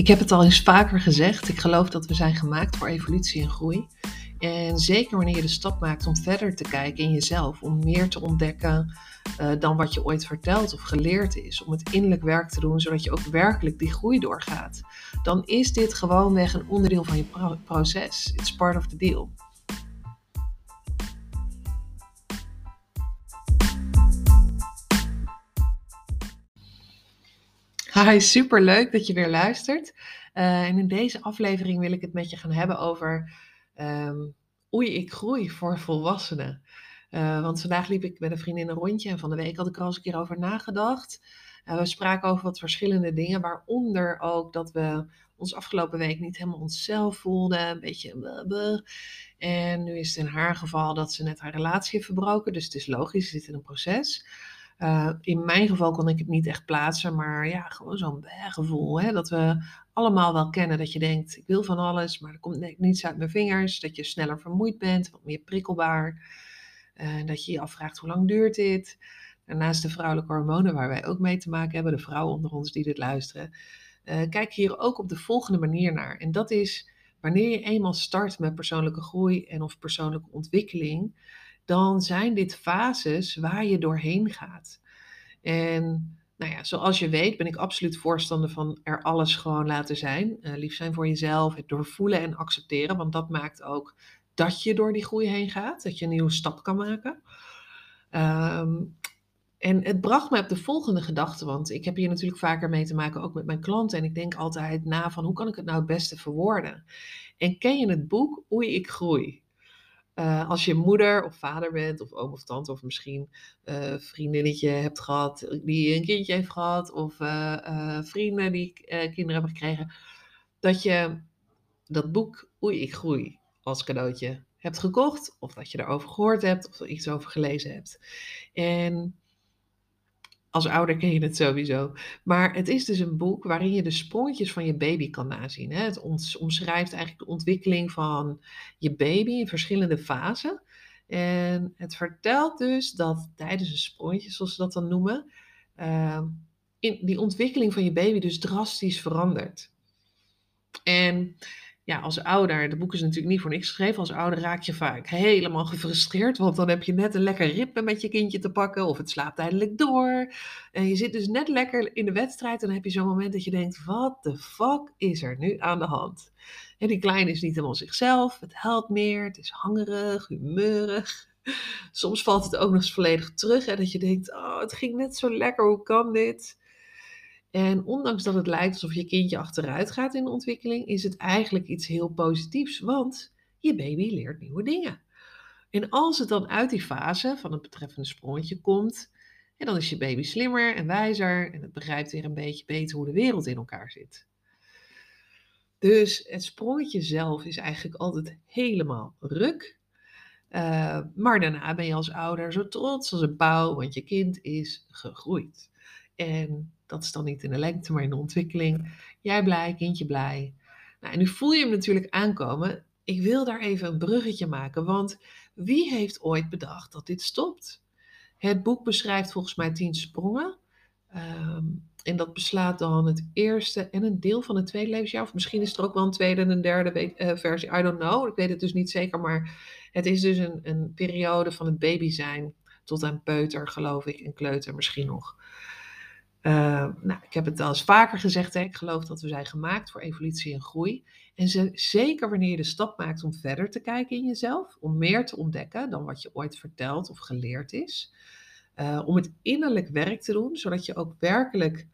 Ik heb het al eens vaker gezegd. Ik geloof dat we zijn gemaakt voor evolutie en groei. En zeker wanneer je de stap maakt om verder te kijken in jezelf, om meer te ontdekken uh, dan wat je ooit verteld of geleerd is, om het innerlijk werk te doen, zodat je ook werkelijk die groei doorgaat, dan is dit gewoonweg een onderdeel van je pro proces. It's part of the deal. Hi, super leuk dat je weer luistert. Uh, en in deze aflevering wil ik het met je gaan hebben over um, oei, ik groei voor volwassenen. Uh, want vandaag liep ik met een vriendin een rondje en van de week had ik er al eens een keer over nagedacht. Uh, we spraken over wat verschillende dingen, waaronder ook dat we ons afgelopen week niet helemaal onszelf voelden, een beetje. En nu is het in haar geval dat ze net haar relatie heeft verbroken, dus het is logisch, ze zit in een proces. Uh, in mijn geval kon ik het niet echt plaatsen, maar ja, gewoon zo'n gevoel. Dat we allemaal wel kennen dat je denkt, ik wil van alles, maar er komt niets uit mijn vingers. Dat je sneller vermoeid bent, wat meer prikkelbaar. Uh, dat je je afvraagt, hoe lang duurt dit? Daarnaast de vrouwelijke hormonen, waar wij ook mee te maken hebben, de vrouwen onder ons die dit luisteren. Uh, kijk hier ook op de volgende manier naar. En dat is, wanneer je eenmaal start met persoonlijke groei en of persoonlijke ontwikkeling dan zijn dit fases waar je doorheen gaat. En nou ja, zoals je weet ben ik absoluut voorstander van er alles gewoon laten zijn. Uh, lief zijn voor jezelf, het doorvoelen en accepteren, want dat maakt ook dat je door die groei heen gaat, dat je een nieuwe stap kan maken. Um, en het bracht mij op de volgende gedachte, want ik heb hier natuurlijk vaker mee te maken, ook met mijn klanten. En ik denk altijd na van hoe kan ik het nou het beste verwoorden? En ken je het boek Oei, ik groei? Uh, als je moeder of vader bent, of oom of tante, of misschien uh, vriendinnetje hebt gehad die een kindje heeft gehad, of uh, vrienden die kinderen hebben gekregen, dat je dat boek Oei, ik groei als cadeautje hebt gekocht, of dat je erover gehoord hebt, of er iets over gelezen hebt. En als ouder ken je het sowieso. Maar het is dus een boek waarin je de sprongetjes van je baby kan nazien. Het omschrijft eigenlijk de ontwikkeling van je baby in verschillende fasen. En het vertelt dus dat tijdens de sprongetjes, zoals ze dat dan noemen, uh, in die ontwikkeling van je baby dus drastisch verandert. En ja, als ouder, de boek is natuurlijk niet voor niks geschreven, als ouder raak je vaak helemaal gefrustreerd, want dan heb je net een lekker ritme met je kindje te pakken of het slaapt eindelijk door. En je zit dus net lekker in de wedstrijd en dan heb je zo'n moment dat je denkt, wat de fuck is er nu aan de hand? En die kleine is niet helemaal zichzelf, het huilt meer, het is hangerig, humeurig. Soms valt het ook nog eens volledig terug en dat je denkt, oh, het ging net zo lekker, hoe kan dit? En ondanks dat het lijkt alsof je kindje achteruit gaat in de ontwikkeling, is het eigenlijk iets heel positiefs, want je baby leert nieuwe dingen. En als het dan uit die fase van het betreffende sprongetje komt, dan is je baby slimmer en wijzer en het begrijpt weer een beetje beter hoe de wereld in elkaar zit. Dus het sprongetje zelf is eigenlijk altijd helemaal ruk. Uh, maar daarna ben je als ouder zo trots als een pauw, want je kind is gegroeid. En dat is dan niet in de lengte, maar in de ontwikkeling. Jij blij, kindje blij. Nou, en nu voel je hem natuurlijk aankomen. Ik wil daar even een bruggetje maken, want wie heeft ooit bedacht dat dit stopt? Het boek beschrijft volgens mij tien sprongen. Um, en dat beslaat dan het eerste en een deel van het tweede levensjaar. Of misschien is er ook wel een tweede en een derde uh, versie. I don't know. Ik weet het dus niet zeker. Maar het is dus een, een periode van het baby zijn tot aan peuter, geloof ik. En kleuter misschien nog. Uh, nou, ik heb het al eens vaker gezegd, hè, ik geloof dat we zijn gemaakt voor evolutie en groei. En ze, zeker wanneer je de stap maakt om verder te kijken in jezelf, om meer te ontdekken dan wat je ooit verteld of geleerd is. Uh, om het innerlijk werk te doen, zodat je ook werkelijk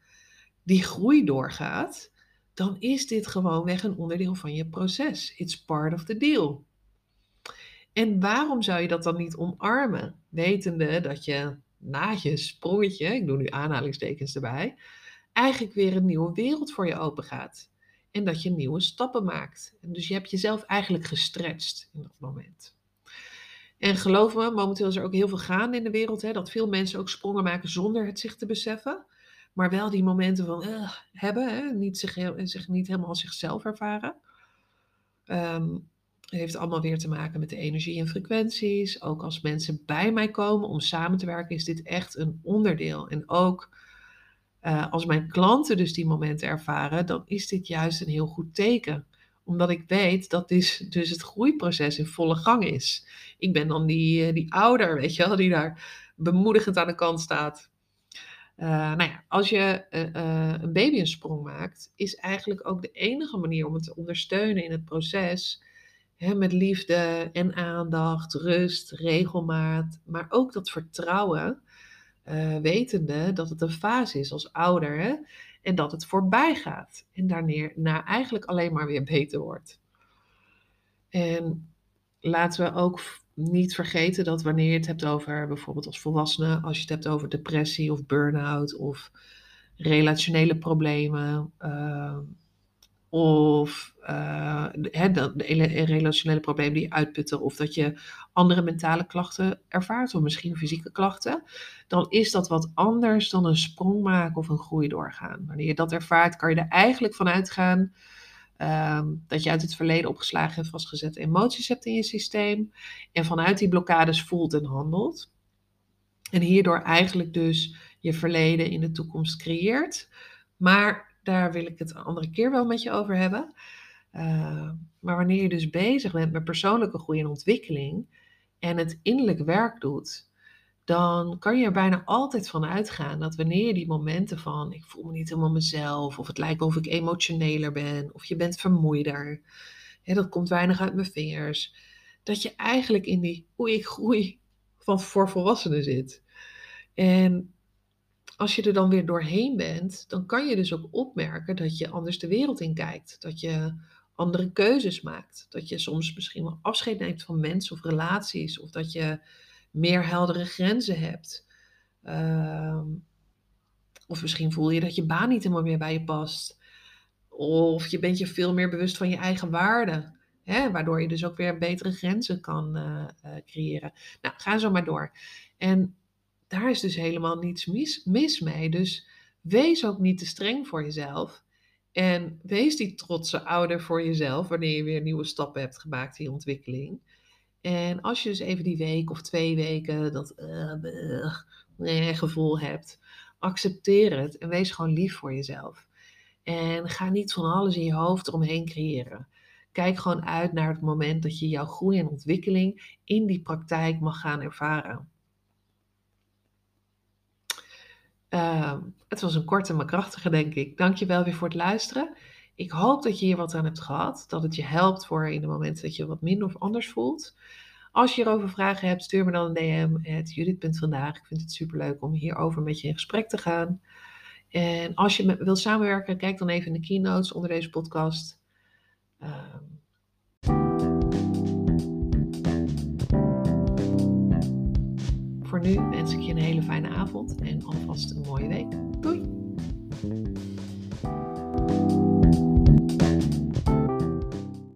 die groei doorgaat, dan is dit gewoonweg een onderdeel van je proces. It's part of the deal. En waarom zou je dat dan niet omarmen, wetende dat je na je sprongetje, ik doe nu aanhalingstekens erbij, eigenlijk weer een nieuwe wereld voor je open gaat. En dat je nieuwe stappen maakt. Dus je hebt jezelf eigenlijk gestretched in dat moment. En geloof me, momenteel is er ook heel veel gaande in de wereld. Hè, dat veel mensen ook sprongen maken zonder het zich te beseffen. Maar wel die momenten van uh, hebben, hè, niet zich, zich niet helemaal zichzelf ervaren. Um, het heeft allemaal weer te maken met de energie en frequenties. Ook als mensen bij mij komen om samen te werken, is dit echt een onderdeel. En ook Uh, als mijn klanten dus die momenten ervaren, dan is dit juist een heel goed teken. Omdat ik weet dat dus, dus het groeiproces in volle gang is. Ik ben dan die, die ouder, weet je wel, die daar bemoedigend aan de kant staat. Uh, nou ja, als je een baby een sprong maakt, is eigenlijk ook de enige manier om het te ondersteunen in het proces. Hè, met liefde en aandacht, rust, regelmaat, maar ook dat vertrouwen. wetende dat het een fase is als ouder hè, en dat het voorbij gaat. En daarna eigenlijk alleen maar weer beter wordt. En laten we ook niet vergeten dat wanneer je het hebt over bijvoorbeeld als volwassene, als je het hebt over depressie of burn-out of relationele problemen. Uh, of uh, de, relationele problemen die uitputten, of dat je andere mentale klachten ervaart, of misschien fysieke klachten, dan is dat wat anders dan een sprong maken of een groei doorgaan. Wanneer je dat ervaart, kan je er eigenlijk van uitgaan Ehm, dat je uit het verleden opgeslagen en vastgezette emoties hebt in je systeem. En vanuit die blokkades voelt en handelt. En hierdoor eigenlijk dus je verleden in de toekomst creëert. Maar daar wil ik het een andere keer wel met je over hebben. Ehm, maar wanneer je dus bezig bent met persoonlijke groei en ontwikkeling en het innerlijk werk doet, dan kan je er bijna altijd van uitgaan dat wanneer je die momenten van ik voel me niet helemaal mezelf, of het lijkt of ik emotioneler ben, of je bent vermoeider, dat komt weinig uit mijn vingers, dat je eigenlijk in die hoe ik groei van voor volwassenen zit. En als je er dan weer doorheen bent, dan kan je dus ook opmerken dat je anders de wereld in kijkt. Dat je andere keuzes maakt. Dat je soms misschien wel afscheid neemt van mensen of relaties. Of dat je meer heldere grenzen hebt. Ehm, of misschien voel je dat je baan niet helemaal meer bij je past. Of je bent je veel meer bewust van je eigen waarde. Hè, waardoor je dus ook weer betere grenzen kan uh, uh, creëren. Nou, ga zo maar door. En daar is dus helemaal niets mis, mis mee. Dus wees ook niet te streng voor jezelf. En wees die trotse ouder voor jezelf wanneer je weer nieuwe stappen hebt gemaakt in je ontwikkeling. En als je dus even die week of twee weken dat uh, gevoel hebt, accepteer het en wees gewoon lief voor jezelf. En ga niet van alles in je hoofd eromheen creëren. Kijk gewoon uit naar het moment dat je jouw groei en ontwikkeling in die praktijk mag gaan ervaren. Uh, het was een korte maar krachtige, denk ik. Dank je wel weer voor het luisteren. Ik hoop dat je hier wat aan hebt gehad. Dat het je helpt voor in de momenten dat je wat minder of anders voelt. Als je hierover vragen hebt, stuur me dan een DM. Judith.vandaag. Ik vind het superleuk om hierover met je in gesprek te gaan. En als je wilt samenwerken, kijk dan even in de keynotes onder deze podcast. Um, voor nu wens ik je een hele fijne avond en alvast een mooie week. Doei!